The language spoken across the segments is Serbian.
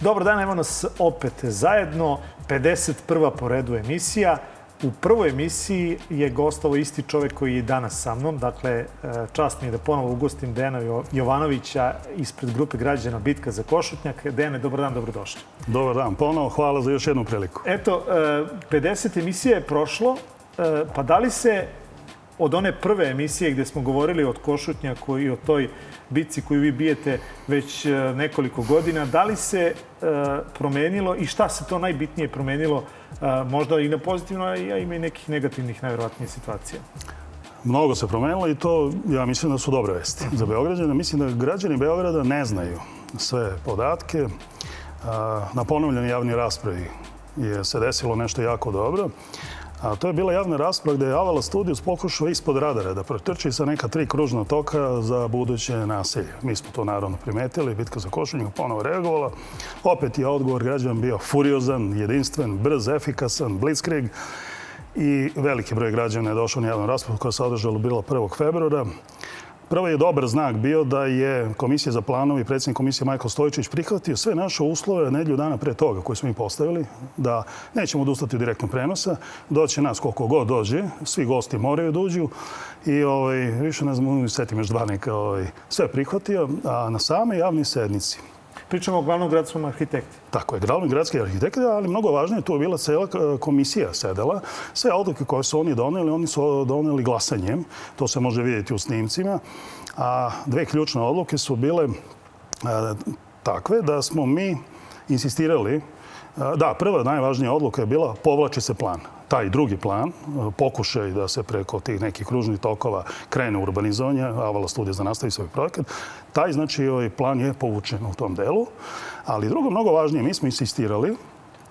Dobar dan, evo nas opet zajedno. 51. po redu emisija. U prvoj emisiji je gostao isti čovek koji je danas sa mnom, dakle, e, čast mi je da ponovo ugostim Dejana Jovanovića ispred grupe građana Bitka za Košutnjak. Dejane, dobar dan, dobrodošli. Dobar dan, ponovo, hvala za još jednu priliku. Eto, 50 e, emisija je prošlo, e, pa da li se od one prve emisije gde smo govorili od košutnja koji o toj bici koju vi bijete već e, nekoliko godina, da li se e, promenilo i šta se to najbitnije promenilo, e, možda i na pozitivno, a ima i nekih negativnih najverovatnije situacija? Mnogo se promenilo i to, ja mislim da su dobre vesti za Beograđane. Mislim da građani Beograda ne znaju sve podatke. Na ponovljenoj javni raspravi je se desilo nešto jako dobro. A to je bila javna rasprava gde je Avala Studios pokušao ispod radara da protrči sa neka tri kružna toka za buduće nasilje. Mi smo to naravno primetili, bitka za košenju ponovo reagovala. Opet je odgovor građan bio furiozan, jedinstven, brz, efikasan, blitzkrieg i veliki broj građana je došao na javnu raspravu koja se održala bila 1. februara. Prvo je dobar znak bio da je Komisija za planove i predsjednik Komisije Majko Stojičić prihvatio sve naše uslove nedlju dana pre toga koje smo im postavili, da nećemo odustati od direktnog prenosa, doće nas koliko god dođe, svi gosti moraju da uđu i ovaj, više ne znam, setim još dva neka, ovaj, sve prihvatio, a na same javni sednici pričamo o glavnom gradskom arhitekti. Tako je, glavni gradski arhitekti, ali mnogo važnije tu je bila cela komisija sedela. Sve odluke koje su oni doneli, oni su doneli glasanjem. To se može vidjeti u snimcima. A dve ključne odluke su bile e, takve da smo mi insistirali e, Da, prva najvažnija odluka je bila povlači se plan taj drugi plan, e, pokušaj da se preko tih nekih kružnih tokova krene urbanizovanje, avala studija da za nastavi svoj projekat, taj znači ovaj plan je povučen u tom delu. Ali drugo, mnogo važnije, mi smo insistirali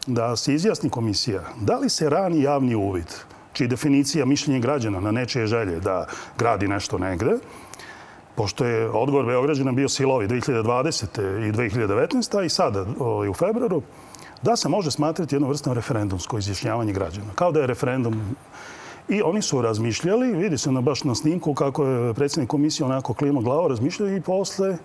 da se izjasni komisija da li se rani javni uvid, čiji definicija mišljenje građana na nečije želje da gradi nešto negde, pošto je odgovor Beograđana bio silovi 2020. i 2019. i sada ovaj, u februaru, da se može smatrati jednom vrstom referendumsko izjašnjavanje građana. Kao da je referendum I oni su razmišljali, vidi se na, baš na snimku kako je predsjednik komisije onako klima glavo razmišljao i posle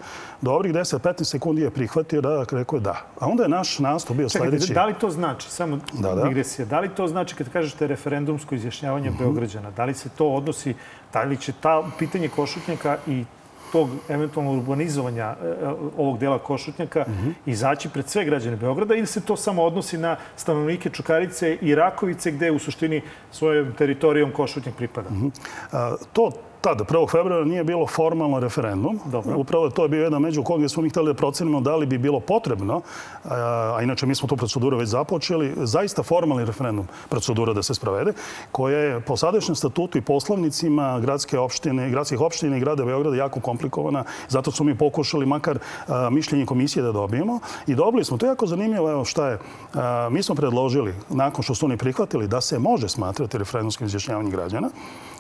dobrih 10-15 sekundi je prihvatio da, rekao je da. A onda je naš nastup bio Čekaj, sledeći. Da li to znači, samo da, da. digresija, da li to znači kad kažete referendumsko izjašnjavanje mm -hmm. Beograđana, da li se to odnosi, da li će ta pitanje Košutnjaka i tog eventualno urbanizovanja e, e, ovog dela Košutnjaka mm -hmm. izaći pred sve građane Beograda ili se to samo odnosi na stanovnike Čukarice i Rakovice gde u suštini svojom teritorijom Košutnjak pripada? Mm -hmm. to tada, 1. februara, nije bilo formalno referendum. Dobro. Upravo to je bio jedan među kog smo mi hteli da procenimo da li bi bilo potrebno, a inače mi smo tu proceduru već započeli, zaista formalni referendum procedura da se sprovede, koja je po sadašnjem statutu i poslovnicima gradske opštine, gradskih opština i grada Beograda jako komplikovana. Zato smo mi pokušali makar mišljenje komisije da dobijemo i dobili smo. To je jako zanimljivo, evo šta je. mi smo predložili, nakon što su oni prihvatili, da se može smatrati referendumskim izjašnjavanjem građana,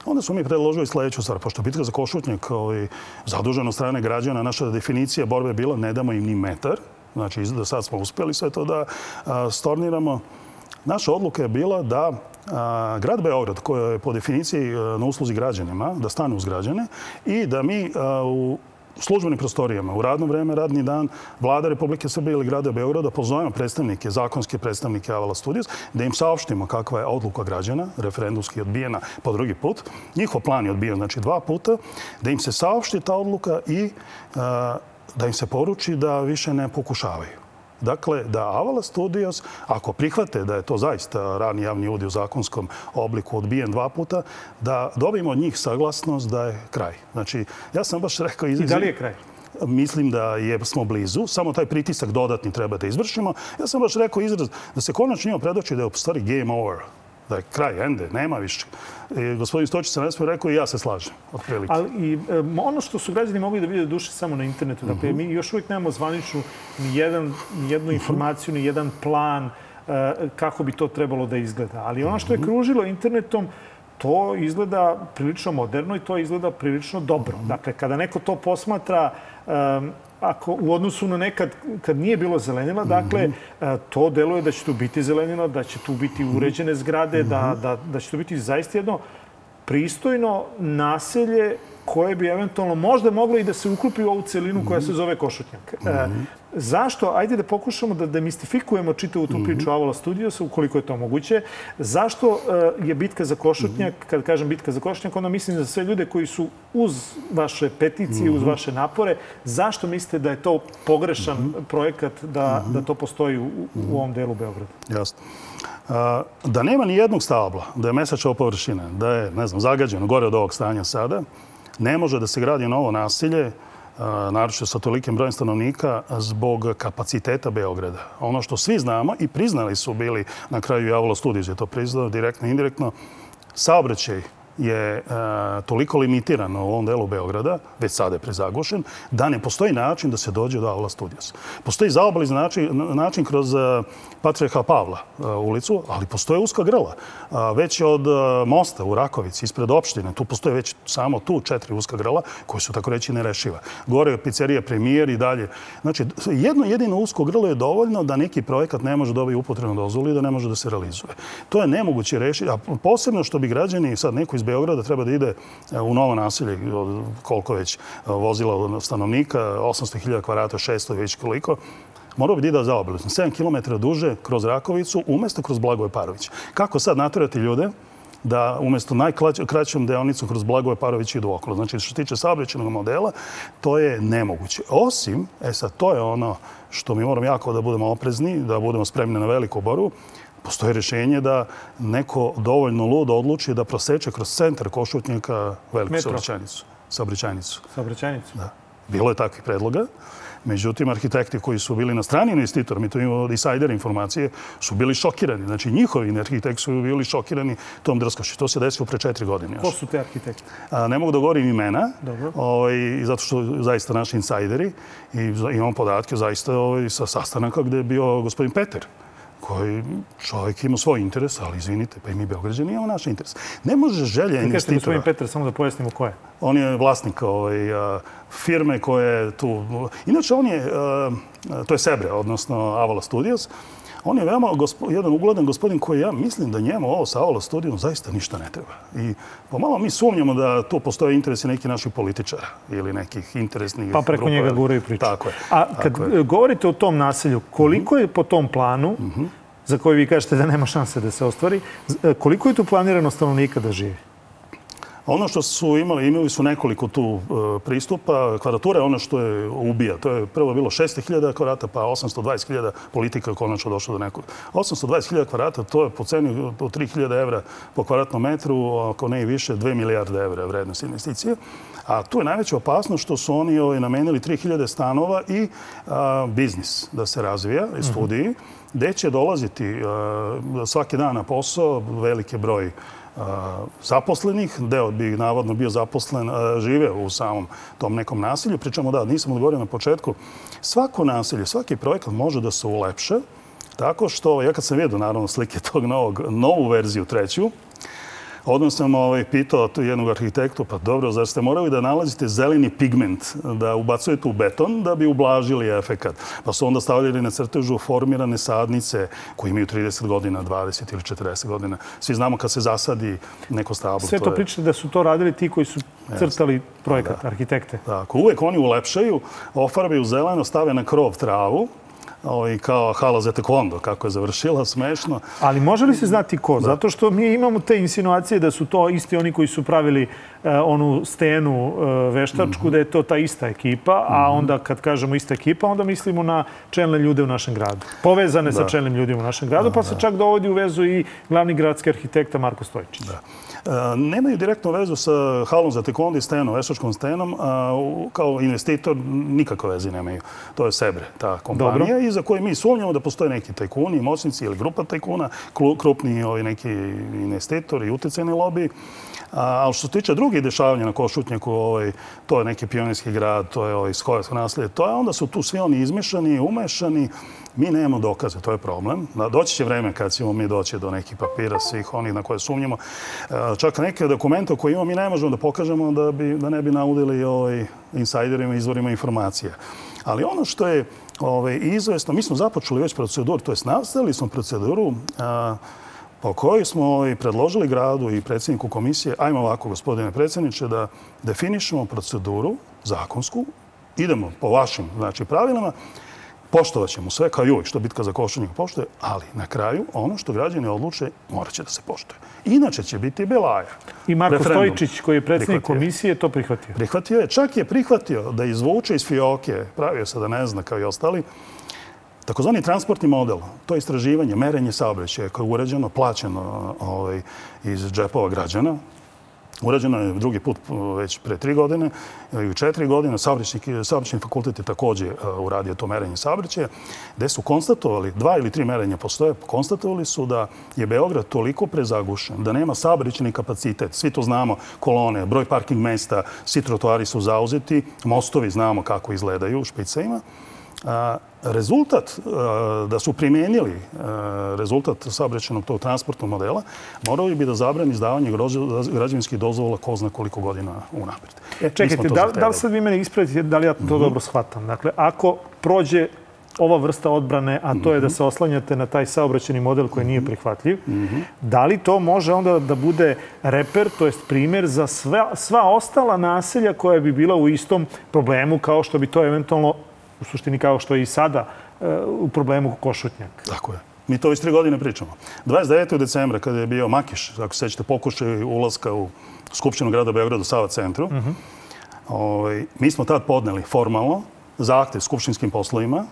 Onda smo mi predložili sledeću stvar, pošto bitka za Košutnjak ovaj, zaduženo strane građana, naša definicija borbe je bila ne damo im ni metar, znači do sad smo uspeli sve to da a, storniramo. Naša odluka je bila da a, grad Beograd, koji je po definiciji a, na usluzi građanima, da stane uz građane i da mi a, u službenim prostorijama u radno vreme, radni dan, vlada Republike Srbije ili grada Beograda pozovemo predstavnike, zakonske predstavnike Avala Studios, da im saopštimo kakva je odluka građana, referendumski odbijena po drugi put. Njihov plan je odbijen, znači dva puta, da im se saopšti ta odluka i da im se poruči da više ne pokušavaju. Dakle, da Avala Studios, ako prihvate da je to zaista rani javni udi u zakonskom obliku odbijen dva puta, da dobijemo od njih saglasnost da je kraj. Znači, ja sam baš rekao... Iz... I da li je kraj? mislim da je, smo blizu, samo taj pritisak dodatni treba da izvršimo. Ja sam baš rekao izraz da se konačno njima predoči da je u stvari game over da je kraj, ende, nema više. I e, gospodin Stočić se ne rekao i ja se slažem, otprilike. Ali i, um, ono što su građani mogli da vide duše samo na internetu, uh -huh. dakle, mhm. mi još uvijek nemamo zvaničnu ni, jedan, ni jednu mhm. informaciju, ni jedan plan uh, kako bi to trebalo da izgleda. Ali ono što je mhm. kružilo internetom, to izgleda prilično moderno i to izgleda prilično dobro. Dakle, kada neko to posmatra ako u odnosu na nekad kad nije bilo zelenila, dakle, mhm. e, to deluje da će tu biti zelenila, da će tu biti mhm. uređene zgrade, da, mhm. da, da će tu biti zaista jedno pristojno naselje koje bi eventualno možda moglo i da se uklopi u ovu celinu koja se zove košutnjak. Mm -hmm. Zašto? Ajde da pokušamo da demistifikujemo čitavu tu priču Avala Studiosa, ukoliko je to moguće. Zašto e, je bitka za košutnjak, kad kažem bitka za košutnjak, onda mislim za sve ljude koji su uz vaše peticije, uz vaše napore, zašto mislite da je to pogrešan projekat da, da to postoji u, u ovom delu Beograda? Jasno. E, da nema ni jednog stabla, da je mesečeva površina, da je, ne znam, zagađeno gore od ovog stanja sada, Ne može da se gradi novo nasilje, naroče sa tolikim brojem stanovnika, zbog kapaciteta Beograda. Ono što svi znamo i priznali su bili, na kraju javilo studij je to priznao, direktno i indirektno, saobraćaj je a, e, toliko limitiran u ovom delu Beograda, već sada je prezagušen, da ne postoji način da se dođe do Aula Studios. Postoji zaobali način, način kroz e, Patriarha Pavla e, ulicu, ali postoje uska grla. A, već od mosta u Rakovici, ispred opštine, tu postoje već samo tu četiri uska grla koje su tako reći nerešiva. Gore je pizzerija premijer i dalje. Znači, jedno jedino usko grlo je dovoljno da neki projekat ne može dobiti upotrebnu dozvolu i da ne može da se realizuje. To je nemoguće rešiti, a posebno što bi građani, sad neko iz Beograda treba da ide e, u novo naselje, e, koliko već e, vozila stanovnika, 800.000 kvadrata, 600 već koliko, morao bi da ide zaobilazno. 7 km duže kroz Rakovicu, umesto kroz Blagoje Parović. Kako sad naturati ljude da umesto najkraćom deonicom kroz Blagoje Parović idu okolo. Znači, što se tiče saobraćenog modela, to je nemoguće. Osim, e sad, to je ono što mi moramo jako da budemo oprezni, da budemo spremni na veliku boru, Postoje rešenje da neko dovoljno ludo odluči da proseče kroz centar Košutnjaka veliku Metro. saobraćajnicu. Saobraćajnicu. Saobraćajnicu. Da. Bilo je takvih predloga. Međutim, arhitekti koji su bili na strani investitora, mi to imamo insider informacije, su bili šokirani. Znači, njihovi arhitekti su bili šokirani tom drskošću. To se desilo pre četiri godine. Još. Ko su te arhitekti? A, ne mogu da govorim imena, Dobro. Ovaj, zato što zaista naši insajderi i imamo podatke zaista ovaj, sa sastanaka gde je bio gospodin Peter, koji čovjek ima svoj interes, ali izvinite, pa i mi Beograđani imamo naš interes. Ne može želja Kaj investitora... Kažete gospodin Petar, samo da pojasnimo ko je. On je vlasnik ovaj, a, firme koja je tu... Inače, on je, a, to je Sebre, odnosno Avala Studios, on je veoma gospo, jedan ugledan gospodin koji ja mislim da njemu ovo sa Aula studijom zaista ništa ne treba. I pomalo mi sumnjamo da tu postoje interesi nekih naših političara ili nekih interesnih grupa. Pa preko grupa. njega guraju priče. Tako je. A kad je. govorite o tom naselju, koliko mm -hmm. je po tom planu mm -hmm za koji vi kažete da nema šanse da se ostvari. Koliko je tu planirano stanovnika da žive? Ono što su imali, imali su nekoliko tu e, pristupa. Kvadratura je ono što je ubija. To je prvo bilo 600.000 kvadrata, pa 820.000 politika konačno došla do nekog. 820.000 kvadrata, to je po ceni od 3.000 evra po kvadratnom metru, ako ne i više, 2 milijarde evra vrednost investicije. A tu je najveća opasnost što su oni ovaj, namenili 3.000 stanova i a, biznis da se razvija i mhm. studiji, gde će dolaziti a, svaki dan na posao velike broj zaposlenih, deo bi navodno bio zaposlen, žive u samom tom nekom nasilju, pričamo da, nisam odgovorio na početku, svako nasilje, svaki projekat može da se ulepše, tako što, ja kad sam vidio naravno slike tog novog, novu verziju, treću, Odmah sam ovaj, pitao jednog arhitektu, pa dobro, zar ste morali da nalazite zeleni pigment, da ubacujete u beton da bi ublažili efekat? Pa su onda stavljali na crtežu formirane sadnice koje imaju 30 godina, 20 ili 40 godina. Svi znamo kad se zasadi neko stablo. Sve to, to pričate da su to radili ti koji su crtali projekat, da. arhitekte. Tako, uvek oni ulepšaju, ofarbaju zeleno, stave na krov travu, ovaj, kao hala za tekvondo, kako je završila, smešno. Ali može li se znati ko? Da. Zato što mi imamo te insinuacije da su to isti oni koji su pravili uh, onu stenu uh, veštačku, mm -hmm. da je to ta ista ekipa, mm -hmm. a mhm. onda kad kažemo ista ekipa, onda mislimo na čelne ljude u našem gradu. Povezane da. sa čelnim ljudima u našem gradu, pa da, pa se da. čak dovodi u vezu i glavni gradski arhitekta Marko Stojčić. Da. E, nemaju direktnu vezu sa halom za tekondo i stenom, veštačkom stenom, kao investitor nikakve veze nemaju. To je Sebre, ta kompanija, Dobro. i za koju mi sumnjamo da postoje neki tajkuni, moćnici ili grupa tajkuna, krupni ovi neki investitori, uticajni lobby. Ali što se tiče drugih dešavanja na Košutnjaku, ovaj, to je neki pionirski grad, to je ovaj, skojevsko naslije, to je, onda su tu svi oni izmešani, umešani, Mi nemamo dokaze, to je problem. Doći će vreme kad ćemo mi doći do nekih papira, svih onih na koje sumnjamo. E, čak neke dokumenta koje imamo mi ne možemo da pokažemo da, bi, da ne bi naudili ovaj, insajderima, izvorima informacija. Ali ono što je ovaj, izvesno, mi smo započeli već proceduru, to je nastavili smo proceduru a, e, po kojoj smo i ovaj, predložili gradu i predsjedniku komisije, ajmo ovako, gospodine predsjedniče, da definišemo proceduru zakonsku, idemo po vašim znači, pravilama, Poštovat ćemo sve, kao i uvijek, što bitka za Košunjeg poštuje, ali na kraju ono što građani odluče morat će da se poštuje. Inače će biti belaja. I Marko Referendum. Stojičić, koji je predsjednik prihvatio. komisije, to prihvatio. Prihvatio je. Čak je prihvatio da izvuče iz fioke, pravio se da ne zna kao i ostali, takozvani transportni model, to je istraživanje, merenje saobraćaja koje je uređeno, plaćeno ovaj, iz džepova građana, Urađeno je drugi put e, već pre tri godine ili e, četiri godine. Saobraćeni e, fakultet je takođe uradio to merenje saobraćaja, gde su konstatovali, dva ili tri merenja postoje, konstatovali su da je Beograd toliko prezagušen, da nema saobraćeni kapacitet. Svi to znamo, kolone, broj parking mesta, svi trotoari su zauzeti, mostovi znamo kako izgledaju u špicama rezultat da su primenili rezultat saobraćenog tog transportnog modela, morali bi da zabrani izdavanje građevinskih dozvola ko zna koliko godina unapred. E, čekajte, da, da li sad vi mene ispravite, da li ja to mhm. dobro shvatam? Dakle, ako prođe ova vrsta odbrane, a to je da mhm. se oslanjate na taj saobraćeni model koji nije mhm. prihvatljiv, da li to može onda da bude reper, to jest primer za sva, sva ostala naselja koja bi bila u istom problemu kao što bi to eventualno u suštini kao što je i sada e, u problemu Košutnjak. Tako je. Mi to već tri godine pričamo. 29. decembra, kada je bio Makiš, ako se sećate, pokušaj ulaska u Skupštinu grada Beograda u Sava centru, uh -huh. Ove, ovaj, mi smo tad podneli formalno zahtev skupštinskim poslovima,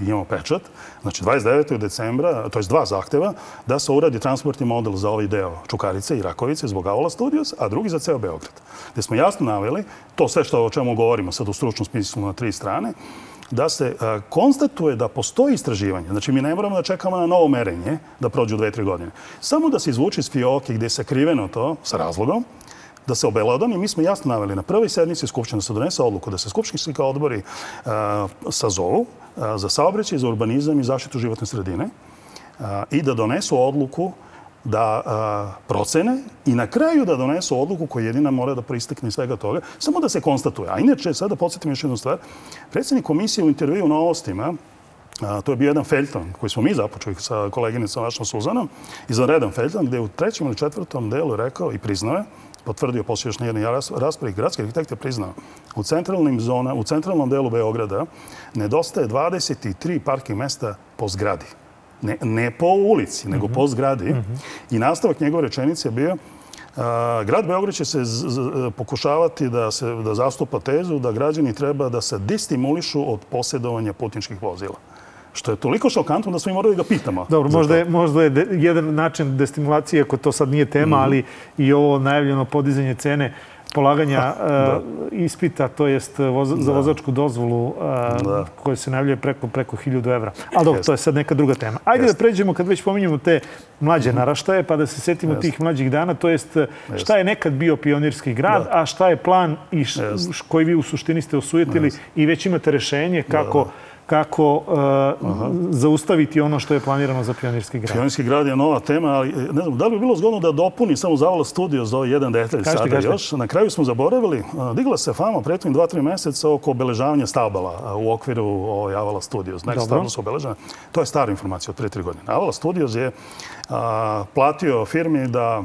imamo pečat, znači 29. decembra, to je dva zahteva, da se uradi transportni model za ovaj deo Čukarice i Rakovice zbog Aula Studios, a drugi za ceo Beograd. Gde smo jasno naveli, to sve što o čemu govorimo sad u stručnom smislu na tri strane, da se e, konstatuje da postoji istraživanje. Znači, mi ne moramo da čekamo na novo merenje da prođu dve, tri godine. Samo da se izvuče iz fioke gde je sakriveno to, sa razlogom, da se obelodani. Mi smo jasno naveli na prvoj sednici Skupština da se donese odluku da se skupštinski odbori a, e, sazovu a, e, za saobraćaj, za urbanizam i zaštitu životne sredine i da donesu odluku da a, procene i na kraju da donesu odluku koja jedina mora da proistekne svega toga, samo da se konstatuje. A inače, sad da podsjetim još jednu stvar, predsednik komisije u intervju na ostima, a, to je bio jedan felton koji smo mi započeli sa koleginicom vašom Suzanom, izvanredan felton, gde je u trećem ili četvrtom delu rekao i priznao je, potvrdio posle još na jednoj raspravi, gradski arhitekt je priznao, u, centralnim zona, u centralnom delu Beograda nedostaje 23 parking mesta po zgradi. Ne, ne po ulici, nego mhm. po zgradi. Mm -hmm. I nastavak njegove rečenice je bio grad Beograd će se pokušavati da, se, da zastupa tezu da građani treba da se destimulišu od posjedovanja putničkih vozila. Što je toliko šokantno da smo i morali da pitamo. Dobro, možda je, možda je jedan način destimulacije, ako to sad nije tema, mhm. ali i ovo najavljeno podizanje cene polaganja da. E, ispita, to jest e, voza, za da. vozačku dozvolu e, da. koja se najavljuje preko, preko 1000 evra. Ali dobro, to je sad neka druga tema. Ajde da Jeste. da pređemo, kad već pominjemo te mlađe mhm. naraštaje, pa da se setimo Jeste. tih mlađih dana, to jest šta je nekad bio pionirski grad, da. a šta je plan i koji vi u suštini ste osujetili i već imate rešenje kako... Da, da kako uh, zaustaviti ono što je planirano za Pionirski grad. Pionirski grad je nova tema, ali e, ne znam, da li bi bilo zgodno da dopuni samo zavala studio za ovaj jedan detalj kažete, sada kažete. još. Na kraju smo zaboravili, e, digla se fama prethodnih 2-3 meseca oko obeležavanja stabala u okviru ovaj Avala Studios. Znači, stabla su obeležena. To je stara informacija od pre 3 godine. Avala Studios je a, platio firmi da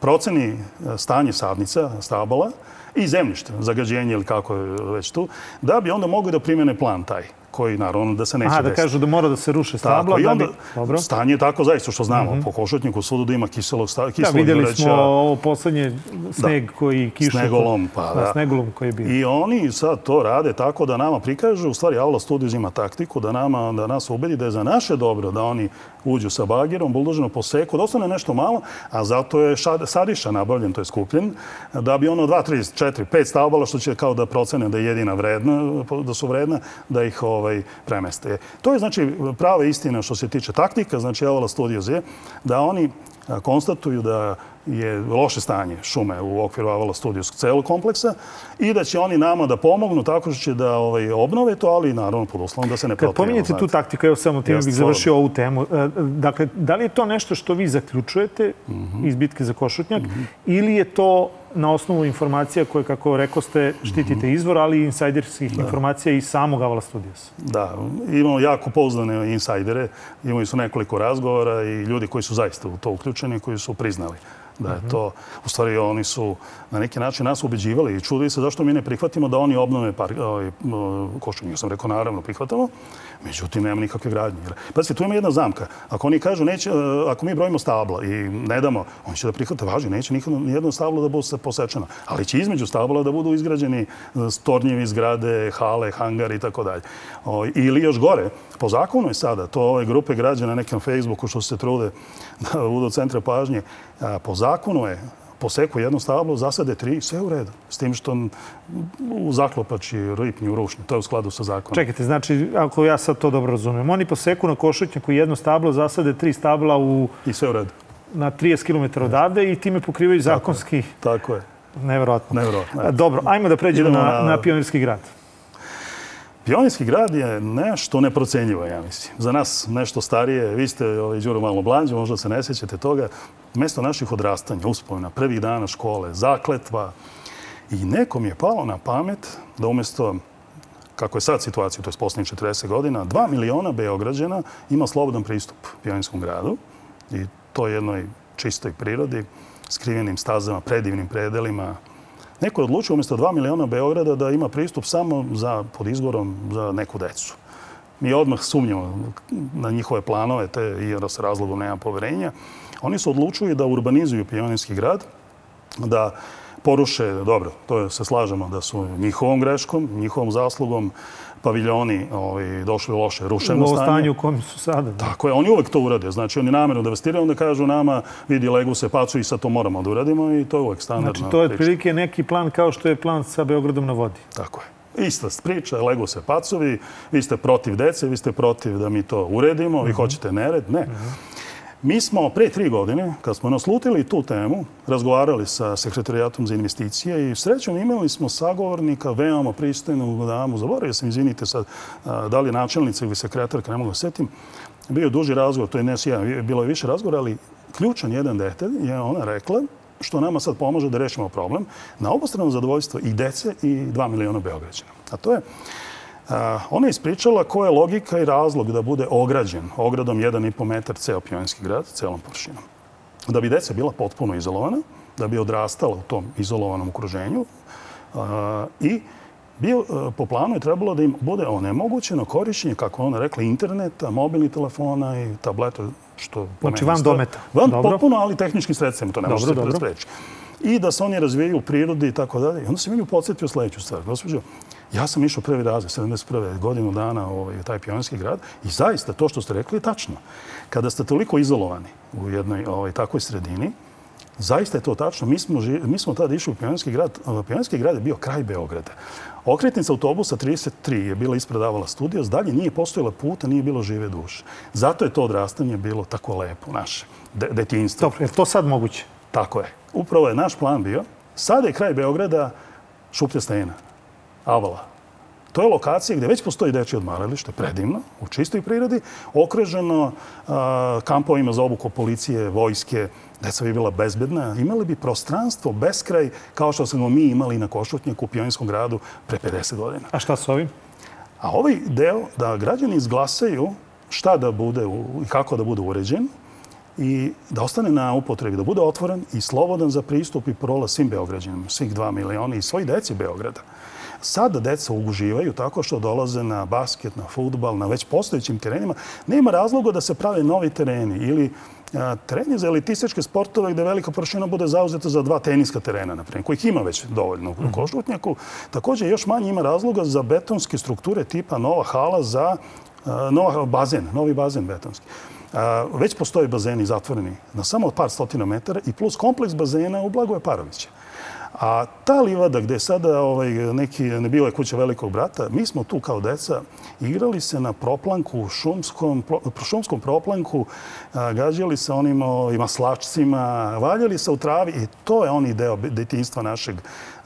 proceni stanje sadnica, stabala i zemljišta, zagađenje ili kako je već tu, da bi onda mogli da primene plan taj koji naravno da se neće desiti. Aha, da kažu da mora da se ruše stabla. Tako, i da onda Dobro. stanje je tako zaista što znamo. Uh mhm. -huh. Po košutniku sudu da ima kiselog sta, da, kiselog Da, videli ureća. smo ovo poslednje sneg da. koji kišu. Snegolom, pa da, da. Snegolom koji je bio. I oni sad to rade tako da nama prikažu, u stvari Avla Studios ima taktiku da, nama, da nas ubedi da je za naše dobro da oni uđu sa bagirom, buldoženo poseku, da ostane nešto malo, a zato je šad, sadiša nabavljen, to je skupljen, da bi ono 2, 3, 4, 5 stabala što će kao da procene da je jedina vredna, da su vredna, da ih ovaj, premeste. To je znači prava istina što se tiče taktika, znači Evala Studio Z, da oni konstatuju da je loše stanje šume u okviru Avala studijskog celog kompleksa i da će oni nama da pomognu tako što će da ovaj, obnove to, ali naravno pod uslovom da se ne protivimo. Kad pominjete tu taktiku, evo samo tim bih završio ovu temu. E, e, dakle, da li je to nešto što vi zaključujete mm -hmm. iz bitke za Košutnjak mm -hmm. ili je to na osnovu informacija koje, kako rekao ste, štitite mhm. izvor, ali i insajderskih da. informacija i samog Avala Studios. Da, imamo jako pouzdane insajdere, imali su nekoliko razgovora i ljudi koji su zaista u to uključeni, koji su priznali da je to, u stvari oni su na neki način nas ubeđivali i čudili se zašto mi ne prihvatimo da oni obnove park, ovaj, Košumlju. Sam rekao, naravno, prihvatamo, međutim, nema nikakve gradnje. Pazite, tu ima jedna zamka. Ako oni kažu, neće, e, ako mi brojimo stabla i ne damo, oni će da prihvate, važi, neće nikad, nijedno stablo da bude se posečeno, ali će između stabla da budu izgrađeni e, stornjevi, zgrade, hale, hangar i tako dalje. Ovaj, ili još gore, po zakonu je sada, to ove grupe građana na nekom Facebooku što se trude ludo centra pažnje. Po zakonu je poseku jedno stablo, zasade tri, sve u redu. S tim što u zaklopači ripnju rušnju, to je u skladu sa zakonom. Čekajte, znači, ako ja sad to dobro razumijem, oni poseku na košutnjaku jedno stablo, zasade tri stabla u... I sve u redu. Na 30 km odavde i time pokrivaju zakonski... Tako je. Tako je. Nevjerojatno. Nevjerojatno. Dobro, ajmo da pređemo na, na, na Pionirski grad. Pionirski grad je nešto neprocenjivo, ja mislim. Za nas nešto starije, vi ste ovaj, Đuro malo mlađe, možda se ne sjećate toga, mesto naših odrastanja, uspomena, prvih dana škole, zakletva. I nekom je palo na pamet da umesto kako je sad situacija, to je poslednjih 40 godina, 2 miliona Beograđana ima slobodan pristup Pionirskom gradu i to jednoj čistoj prirodi, skrivenim stazama, predivnim predelima, Neko je odlučio umjesto 2 miliona Beograda da ima pristup samo za, pod izgorom za neku decu. Mi odmah sumnjamo na njihove planove, te, jer s razlogom nema poverenja. Oni su odlučili da urbanizuju Pionirski grad, da poruše, dobro, to se slažemo da su njihovom greškom, njihovom zaslugom, paviljoni ovaj, došli loše, rušeno stanje. U stanju u kojem su sada. Da. Tako je, oni uvek to urade. Znači, oni namerno devastiraju, onda kažu nama, vidi, legu se pacu i sad to moramo da uradimo i to je uvek standardna Znači, to je prilike neki plan kao što je plan sa Beogradom na vodi. Tako je. Ista priča, lego se pacovi, vi ste protiv dece, vi ste protiv da mi to uredimo, vi mm -hmm. hoćete nered. Ne. Mm -hmm. Mi smo pre tri godine, kad smo naslutili tu temu, razgovarali sa sekretarijatom za investicije i srećom imali smo sagovornika veoma pristojnu damu, zaboravio sam, izvinite sad, da li načelnica ili sekretarka, ne mogu da setim, bio je duži razgovor, to je ne jedan, bilo je više razgovora, ali ključan jedan detalj je ona rekla što nama sad pomaže da rešimo problem na obostrano zadovoljstvo i dece i dva miliona beograđana. A to je Eh, ona je ispričala koja je logika i razlog da bude ograđen ogradom 1,5 metar ceo Pionjski grad, celom površinom. Da bi deca bila potpuno izolovana, da bi odrastala u tom izolovanom okruženju eh, i bio, eh, po planu je trebalo da im bude onemogućeno korišćenje, kako ona rekla, interneta, mobilnih telefona i tableta, što... Znači van dometa. Van dobro. potpuno, ali tehničkim sredstvima, to ne može se dobro. I da se oni razvijaju u prirodi i tako dalje. I onda se mi podsjetio sledeću stvar. Gospođo, Ja sam išao prvi razred, 71. godinu dana ovaj, taj pionski grad i zaista to što ste rekli je tačno. Kada ste toliko izolovani u jednoj ovaj, takvoj sredini, Zaista je to tačno. Mi smo, mi smo tada išli u pionski grad. Ovaj, pionski grad je bio kraj Beograda. Okretnica autobusa 33 je bila ispredavala studijos. Dalje nije postojala puta, nije bilo žive duše. Zato je to odrastanje bilo tako lepo, naše de, detinjstvo. Dobro, je to sad moguće? Tako je. Upravo je naš plan bio. Sada je kraj Beograda šuplja stena. Avala. To je lokacija gdje već postoji dečje odmaralište, predivno, u čistoj prirodi, okreženo kampovima za obuku policije, vojske, deca bi bila bezbedna, imali bi prostranstvo, beskraj, kao što smo mi imali na Košutnjaku u Pionijskom gradu pre 50 godina. A šta s ovim? A ovaj deo da građani izglasaju šta da bude i kako da bude uređen i da ostane na upotrebi, da bude otvoren i slobodan za pristup i prolaz svim Beograđanima, svih dva miliona i svoj deci Beograda. Sada deca uguživaju tako što dolaze na basket, na futbal, na već postojećim terenima. Nema razloga da se prave novi tereni ili tereni za elitističke sportove gde velika površina bude zauzeta za dva teniska terena, na primjer, kojih ima već dovoljno u mhm. Košutnjaku. Takođe, još manje ima razloga za betonske strukture tipa nova hala za nova bazen, novi bazen betonski. Već postoji bazeni zatvoreni na samo par stotina metara i plus kompleks bazena u Blagoje Parovića. A ta livada gde je sada ovaj, neki, ne bila je kuća velikog brata, mi smo tu kao deca igrali se na proplanku, šumskom, pro, šumskom proplanku, a, gađali se onim ovaj, maslačcima, valjali se u travi i to je onaj deo detinjstva našeg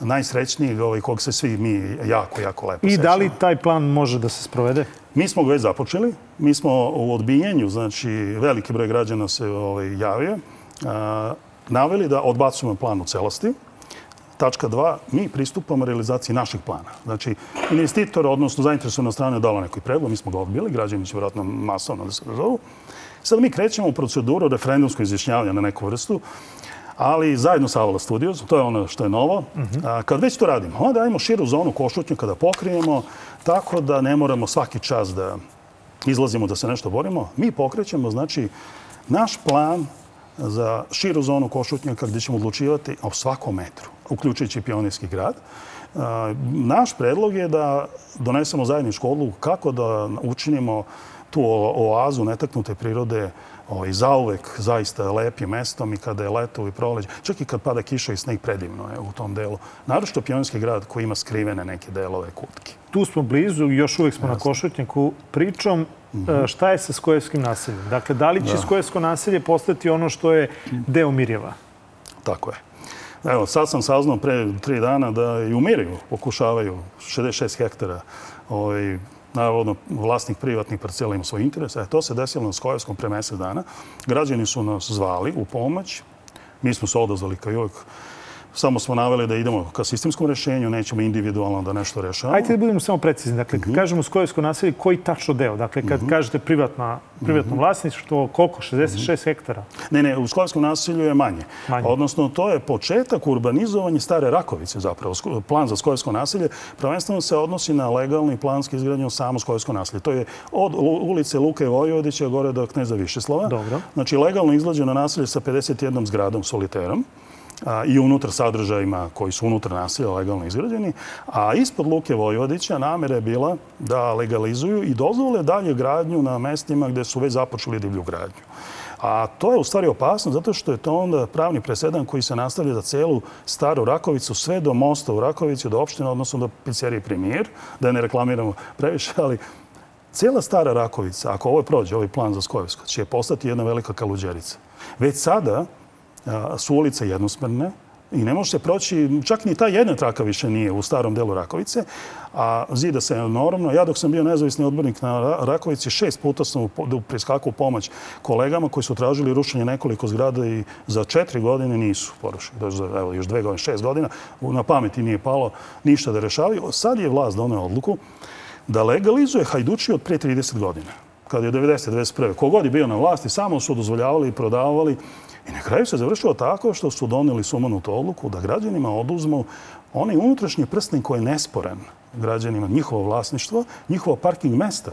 najsrećnijeg, ovaj, kog se svi mi jako, jako lepo I sećamo. I da li taj plan može da se sprovede? Mi smo ga već započeli. Mi smo u odbijenju, znači veliki broj građana se ovaj, javio, a, naveli da odbacujemo plan u celosti, Tačka 2, mi pristupamo realizaciji naših plana. Znači, investitor, odnosno zainteresovna strana je dala neki predlog, mi smo ga odbili, građani će vjerojatno masovno da se razovu. Sad mi krećemo u proceduru referendumskog izjašnjavanja na neku vrstu, ali zajedno sa Avala Studios, to je ono što je novo. Mhm. A, Kad već to radimo, onda dajemo širu zonu košutnju kada pokrijemo, tako da ne moramo svaki čas da izlazimo da se nešto borimo. Mi pokrećemo, znači, naš plan za širu zonu košutnjaka gdje ćemo odlučivati o svakom metru uključujući pionirski grad. E, naš predlog je da donesemo zajedničku odluku kako da učinimo tu oazu netaknute prirode ovaj, zauvek zaista lepim mestom i kada je leto i proleđe. Čak i kad pada kiša i sneg predivno je u tom delu. Naravno Pionski grad koji ima skrivene neke delove kutke. Tu smo blizu, još uvek smo Jasne. na Košutnjaku. Pričom Mm -hmm. Šta je sa Skojevskim naseljem? Dakle, da li će da. Skojevsko naselje postati ono što je deo Mirjeva? Tako je. Evo, sad sam saznao pre tri dana da i u Miriju pokušavaju 66 hektara ovaj, navodno vlasnih privatnih parcela ima svoj interes. E, to se desilo na Skojevskom pre mesec dana. Građani su nas zvali u pomoć. Mi smo se odazvali kao i uvek Samo smo naveli da idemo ka sistemskom rešenju, nećemo individualno da nešto rešavamo. Ajde da budemo samo precizni. Dakle, kad uh mhm. -huh. kažemo skojevsko naselje, koji tačno deo? Dakle, kad uh mhm. -huh. kažete privatna, privatno uh mhm. -huh. vlasništvo, koliko? 66 hektara? Ne, ne, u skojevskom naselju je manje. manje. Odnosno, to je početak urbanizovanja stare Rakovice zapravo. Plan za skojevsko naselje prvenstveno se odnosi na legalni planski izgradnju samo skojevsko naselje. To je od ulice Luke Vojvodića gore do Kneza Višeslova. Dobro. Znači, legalno izglađeno naselje sa 51 zgradom soliterom a, i unutar sadržajima koji su unutar nasilja legalno izgrađeni, a ispod Luke Vojvodića namera je bila da legalizuju i dozvole dalje gradnju na mestima gde su već započeli divlju gradnju. A to je u stvari opasno zato što je to onda pravni presedan koji se nastavlja za celu staru Rakovicu, sve do mosta u Rakovici, do opštine, odnosno do pizzerije Premier, da ne reklamiramo previše, ali Cela stara Rakovica, ako ovo prođe, ovaj plan za Skojevsko, će postati jedna velika kaluđerica. Već sada su ulice jednosmerne, i ne može se proći, čak ni ta jedna traka više nije u starom delu Rakovice, a zida se enormno. Ja dok sam bio nezavisni odbornik na Rakovici, šest puta sam da preskakao pomoć kolegama koji su tražili rušenje nekoliko zgrada i za četiri godine nisu porušili. Evo, još dve godine, šest godina, na pameti nije palo ništa da rešavaju. Sad je vlast donio odluku da legalizuje Hajduči od pre 30 godina, kada je 90-91. Kogod je bio na vlasti, samo su dozvoljavali i prodavali I na kraju se završilo tako što su doneli sumanutu odluku da građanima oduzmu onaj unutrašnji prsten koji je nesporen građanima, njihovo vlasništvo, njihovo parking mesta,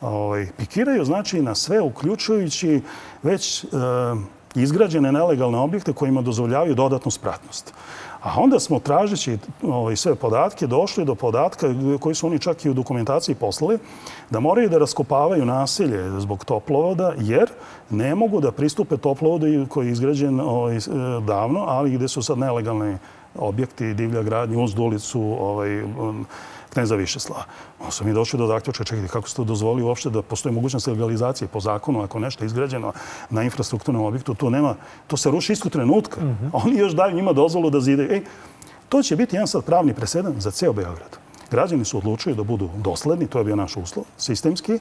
ovaj, pikiraju znači na sve, uključujući već e, izgrađene nelegalne objekte kojima dozvoljavaju dodatnu spratnost. A onda smo tražeći ovaj, sve podatke došli do podatka koji su oni čak i u dokumentaciji poslali, da moraju da raskopavaju naselje zbog toplovoda, jer ne mogu da pristupe toplovodu koji je izgrađen ovaj, e, davno, ali gde su sad nelegalni objekti divlja gradnja uz ulicu ovaj, kneza slova. Onda su mi došli do zaključka, čekajte, kako ste to dozvoli uopšte da postoji mogućnost legalizacije po zakonu, ako nešto je izgrađeno na infrastrukturnom objektu, to nema, to se ruši istog trenutka. Mhm. oni još daju njima dozvolu da zide. Ej, to će biti jedan sad pravni presedan za ceo Beograd. Građani su odlučili da budu dosledni, to je bio naš uslov, sistemski,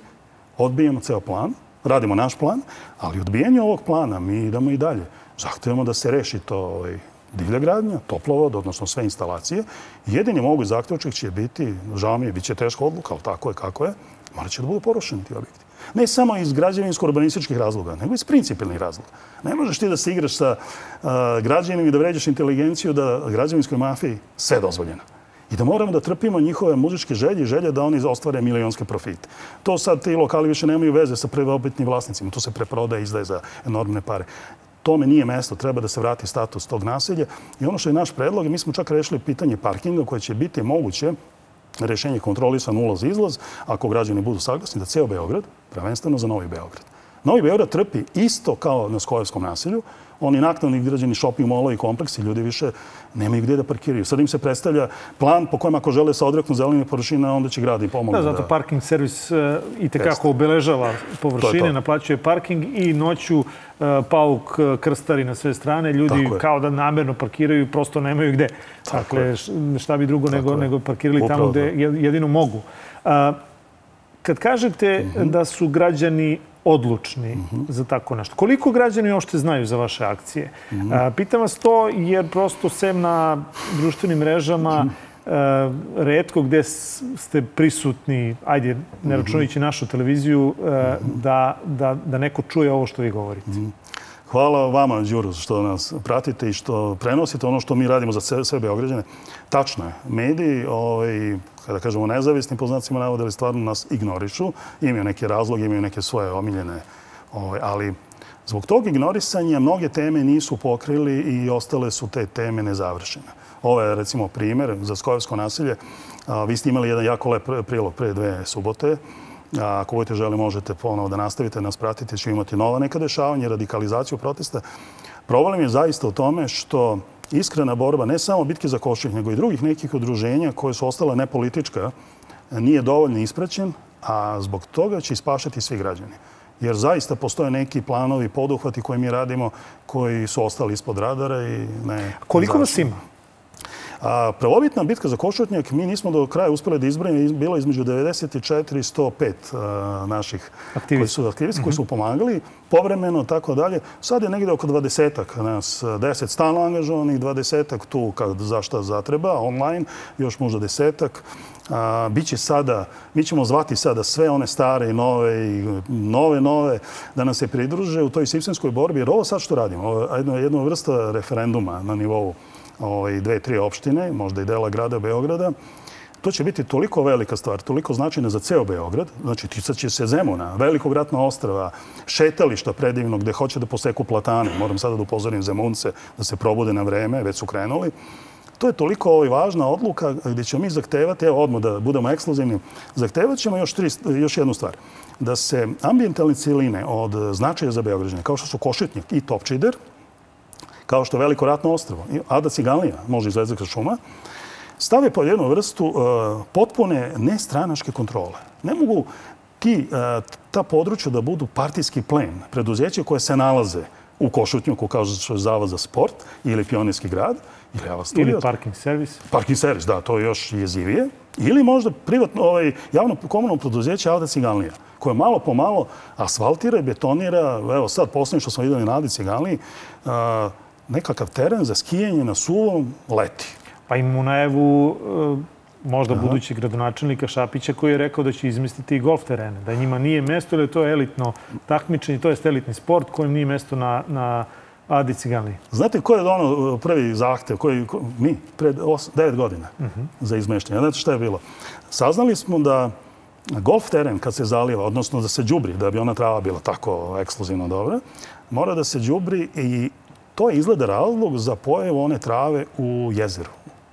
odbijemo ceo plan, radimo naš plan, ali odbijenje ovog plana mi idemo i dalje. Zahtevamo da se reši to ovaj, divlja gradnja, toplovod, odnosno sve instalacije. Jedini mogu zaključak će biti, žao mi je, bit će teška odluka, ali tako je kako je, morat će da budu porušeni ti objekti. Ne samo iz građevinsko-urbanističkih razloga, nego iz principilnih razloga. Ne možeš ti da se igraš sa uh, građanima i da vređaš inteligenciju da građevinskoj mafiji sve dozvoljeno. I da moramo da trpimo njihove muzičke želje i želje da oni ostvare milionske profite. To sad ti lokali više nemaju veze sa prvobitnim vlasnicima. To se preprodaje i izdaje za enormne pare tome nije mesto, treba da se vrati status tog naselja. I ono što je naš predlog, mi smo čak rešili pitanje parkinga koje će biti moguće rešenje kontrolisan ulaz-izlaz, ako građani budu saglasni da ceo Beograd, prvenstveno za Novi Beograd. Novi Beograd trpi isto kao na Skojevskom naselju, Oni naknadno građani shopping mola i kompleksi, ljudi više nemaju gde da parkiraju. Sad im se predstavlja plan po kojem ako žele sa odreknu zelenih površina, onda će grad i pomoći. Da, zato da... parking servis uh, e, i tekako obeležava površine, to to. naplaćuje parking i noću uh, pauk e, krstari na sve strane. Ljudi kao da namerno parkiraju i prosto nemaju gde. dakle, šta bi drugo nego, nego parkirali Upravo, tamo gde da. jedino mogu. Uh, kad kažete mm -hmm. da su građani odlučni mm -hmm. za tako nešto. Koliko građani uopšte znaju za vaše akcije? Mm -hmm. Pitam vas to jer prosto sem na društvenim mrežama mm -hmm. redko gde ste prisutni, ajde, ne mhm. računajući našu televiziju, mhm. da, da, da neko čuje ovo što vi govorite. Mhm. Hvala vama, Đuru, što nas pratite i što prenosite ono što mi radimo za sve Beograđane. Tačno je, mediji, ovaj, kada kažemo nezavisni, po znacima navode, ali stvarno nas ignorišu. Imaju neke razloge, imaju neke svoje omiljene, ovaj, ali zbog tog ignorisanja mnoge teme nisu pokrili i ostale su te teme nezavršene. Ovo je, recimo, primer za Skojevsko nasilje. vi ste imali jedan jako lep prilog pre dve subote, A ako budete želi, možete ponovo da nastavite, nas pratite, ćemo imati nova neka dešavanja, radikalizaciju protesta. Problem je zaista u tome što iskrena borba ne samo bitke za koših, nego i drugih nekih udruženja koje su ostale nepolitička, nije dovoljno ispraćen, a zbog toga će ispašati svi građani. Jer zaista postoje neki planovi, poduhvati koje mi radimo, koji su ostali ispod radara i ne... Koliko vas ima? A, pravobitna bitka za Košutnjak mi nismo do kraja uspeli da izbranimo. Bilo između 94 i 105 naših aktivista koji su aktivisti, koji su mhm. pomagali povremeno, tako dalje. Sad je negde oko 20 ak nas, 10 stalno angažovanih, 20 ak tu kad, za šta zatreba, online, još možda 10-ak. biće sada, mi ćemo zvati sada sve one stare i nove i nove, nove, da nam se pridruže u toj sipsenskoj borbi, jer ovo sad što radimo, ovo je jedna vrsta referenduma na nivou ovaj, dve, tri opštine, možda i dela grada Beograda, to će biti toliko velika stvar, toliko značajna za ceo Beograd. Znači, ticat će se Zemuna, velikog ratna ostrava, šetališta predivnog gde hoće da poseku platane. Moram sada da upozorim Zemunce da se probude na vreme, već su krenuli. To je toliko ovaj, važna odluka gde ćemo mi zahtevati, evo odmah da budemo ekskluzivni, zahtevat ćemo još, tri, još jednu stvar. Da se ambientalne ciline od značaja za Beograđane, kao što su Košetnjak i Topčider, kao što Veliko ratno ostrvo, Ada Ciganlija može izlezati sa šuma, stave po jednu vrstu e, potpune nestranaške kontrole. Ne mogu ti, e, ta područja da budu partijski plen, preduzeće koje se nalaze u Košutnjuku, kao što je Zavod za sport ili Pionijski grad, ili Ava Studio. Ili parking servis. Parking servis, da, to je još jezivije. Ili možda privatno, ovaj, javno komunalno preduzeće Avda Ciganlija, koje malo po malo asfaltira i betonira. Evo sad, poslednje što smo videli na Avdi Ciganliji, uh, nekakav teren za skijanje na suvom leti. Pa imamo najavu e, možda Aha. budućeg gradonačelnika Šapića koji je rekao da će izmisliti i golf terene, da njima nije mesto, ili to je elitno takmičenje, to je elitni sport kojem nije mesto na, na Adi Cigani. Znate ko je ono e, prvi zahtev, koji, ko, mi, pred 9 godina uh mhm. -huh. za izmeštenje? Znate šta je bilo? Saznali smo da golf teren kad se zaliva, odnosno da se džubri, da bi ona trava bila tako ekskluzivno dobra, mora da se džubri i To je izgleda razlog za pojavu one trave u jezeru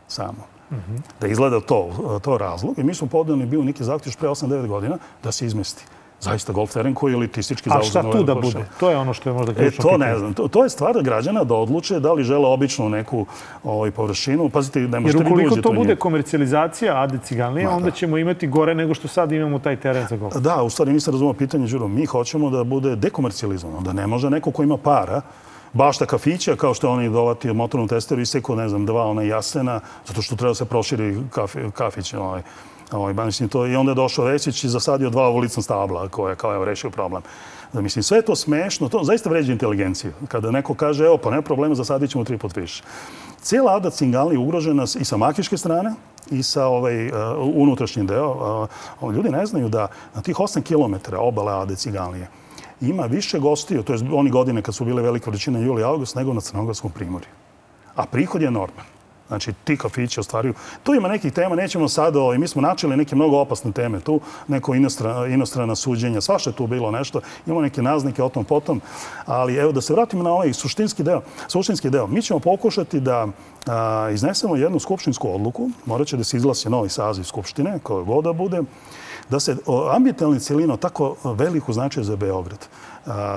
samo. Mm Da izgleda to, to razlog. I mi smo podneli bio neki zahtjev pre 8-9 godina da se izmesti zaista golf teren koji je elitistički zauzdan. A šta tu da bude? To je ono što je možda e, ključno. E, to ne znam. To, to je stvar građana da odluče da li žele običnu neku ovaj, površinu. Pazite, ne možete Jer da ukoliko to bude komercijalizacija Ade Ciganlija, onda da. ćemo imati gore nego što sad imamo taj teren za golf. Da, u stvari nisam razumao pitanje, Đuro. Mi hoćemo da bude dekomercijalizovano, da ne može neko ko ima para bašta kafića, kao što je on idolatio motornom testeru, isekao, ne znam, dva ona jasena, zato što treba da se proširi kaf, kafić. Ovaj, ovaj, mislim, to, I onda je došao Rećić i zasadio dva ulicna stabla koja je kao evo rešio problem. Da, mislim, sve je to smešno, to zaista vređa inteligenciju. Kada neko kaže, evo, pa nema problema, zasadit ćemo tri put više. Cijela Ada Cingali je ugrožena i sa makiške strane i sa ovaj, uh, unutrašnji deo. Uh, ljudi ne znaju da na tih 8 km obale Ade Cingalije, ima više gostiju, to je oni godine kad su bile velike veličina juli i august, nego na Crnogorskom primorju. A prihod je enorman. Znači, ti kafići ostvaruju. Tu ima nekih tema, nećemo sad, i ovaj, mi smo načeli neke mnogo opasne teme tu, neko inostrana, inostrana suđenja, svašta je tu bilo nešto, imamo neke naznike o tom potom, ali evo da se vratimo na ovaj suštinski deo. Suštinski deo, mi ćemo pokušati da a, iznesemo jednu skupštinsku odluku, morat će da se izglasi novi saziv skupštine, koja god da bude, da se ambientalni cilino tako veliku značaj za Beograd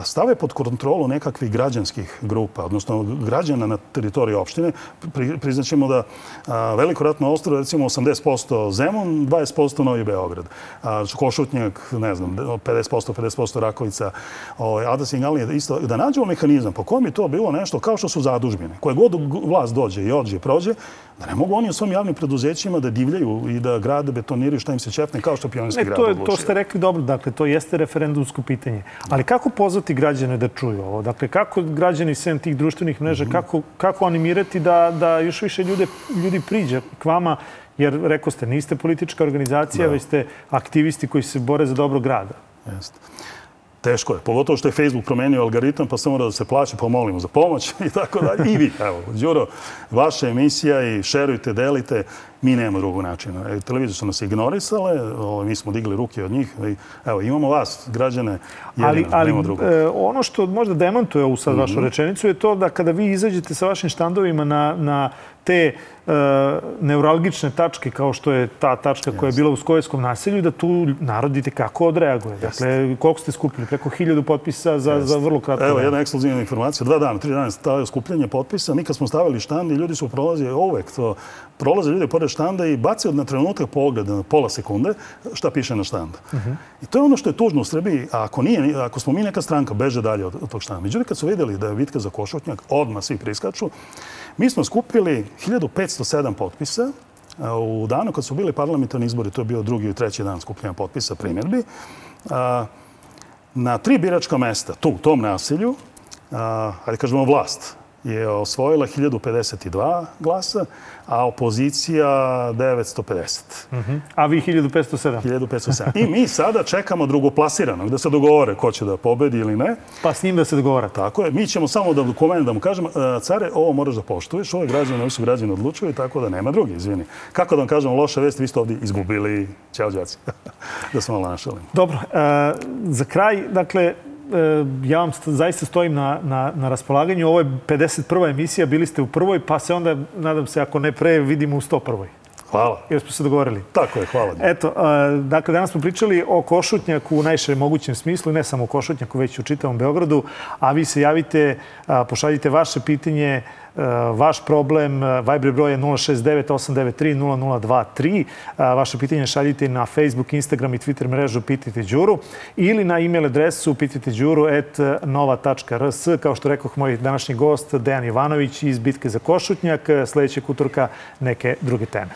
stave pod kontrolu nekakvih građanskih grupa, odnosno građana na teritoriji opštine. Pri, priznaćemo da a, Veliko ratno ostrovo recimo 80% Zemun, 20% Novi Beograd. A, Košutnjak, ne znam, 50%, 50% Rakovica, ovaj, Ada Singali, isto, da nađemo mehanizam po kojem je to bilo nešto kao što su zadužbine, koje god vlast dođe i ođe i prođe, Da ne mogu oni u svom javnim preduzećima da divljaju i da grade, betoniraju šta im se čepne, kao što pionski grad to je, odlučio. To ste rekli dobro, dakle, to jeste referendumsko pitanje. Ali kako pozvati građane da čuju ovo? Dakle, kako građani sem tih društvenih mreža, mm -hmm. kako, kako animirati da, da još više ljude, ljudi priđe k vama, jer, rekao ste, niste politička organizacija, da. već ste aktivisti koji se bore za dobro grada. Jeste. Teško je, pogotovo što je Facebook promenio algoritam, pa se mora da se plaće, pa molimo za pomoć i tako dalje. I vi, evo, Đuro, vaša emisija i šerujte, delite Mi nemamo drugog načina. E, televizije su nas ignorisale, ovaj, mi smo digli ruke od njih. Evo, imamo vas, građane, jedino, ali, ali, nemamo drugog. E, ono što možda demantuje ovu sad vašu mhm. rečenicu je to da kada vi izađete sa vašim štandovima na, na te e, neuralgične tačke kao što je ta tačka koja je bila u Skojevskom naselju da tu narodite kako odreaguje. Dakle, koliko ste skupili? Preko hiljadu potpisa za, Jeste. za vrlo kratko Evo, jedna ekskluzivna informacija. Dva dana, tri dana stavio skupljanje potpisa. Nikad smo stavili štand i ljudi su prolazili uvek. To, prolaze ljudi pored štanda i bacio na trenutak pogled na pola sekunde šta piše na štanda. Uh -huh. I to je ono što je tužno u Srbiji, a ako, nije, ako smo mi neka stranka, beže dalje od, od tog štanda. Međutim, kad su videli da je bitka za Košutnjak, odmah svi priskaču. Mi smo skupili 1507 potpisa u danu kad su bili parlamentarni izbori, to je bio drugi i treći dan skupljanja potpisa primjerbi, na tri biračka mesta, tu, u tom nasilju, a, ajde kažemo vlast, je osvojila 1052 glasa, a opozicija 950. Uh -huh. A vi 1507? 1507. I mi sada čekamo drugoplasiranog da se dogovore ko će da pobedi ili ne. Pa s njim da se dogovore. Tako je. Mi ćemo samo da dokument da mu kažemo, e, care, ovo moraš da poštuješ, ovo je građan, ovo su građani odlučuju, tako da nema drugi, izvini. Kako da vam kažemo, loša vest, vi ste ovdje izgubili. Ćao, djaci. da smo malo našali. Dobro. E, za kraj, dakle, E, ja vam zaista stojim na, na, na raspolaganju. Ovo je 51. emisija, bili ste u prvoj, pa se onda, nadam se, ako ne pre, vidimo u 101. Hvala. Jer smo se dogovorili. Tako je, hvala. Eto, e, dakle, danas smo pričali o Košutnjaku u najširem mogućem smislu, ne samo o Košutnjaku, već i u čitavom Beogradu, a vi se javite, pošaljite vaše pitanje Eh, vaš problem, eh, Viber broj je 069-893-0023. Eh, vaše pitanje šaljite na Facebook, Instagram i Twitter mrežu Pitajte Đuru ili na e-mail adresu pitajteđuru.nova.rs. Kao što rekoh, moj današnji gost Dejan Ivanović iz Bitke za Košutnjak, sledećeg utorka neke druge teme.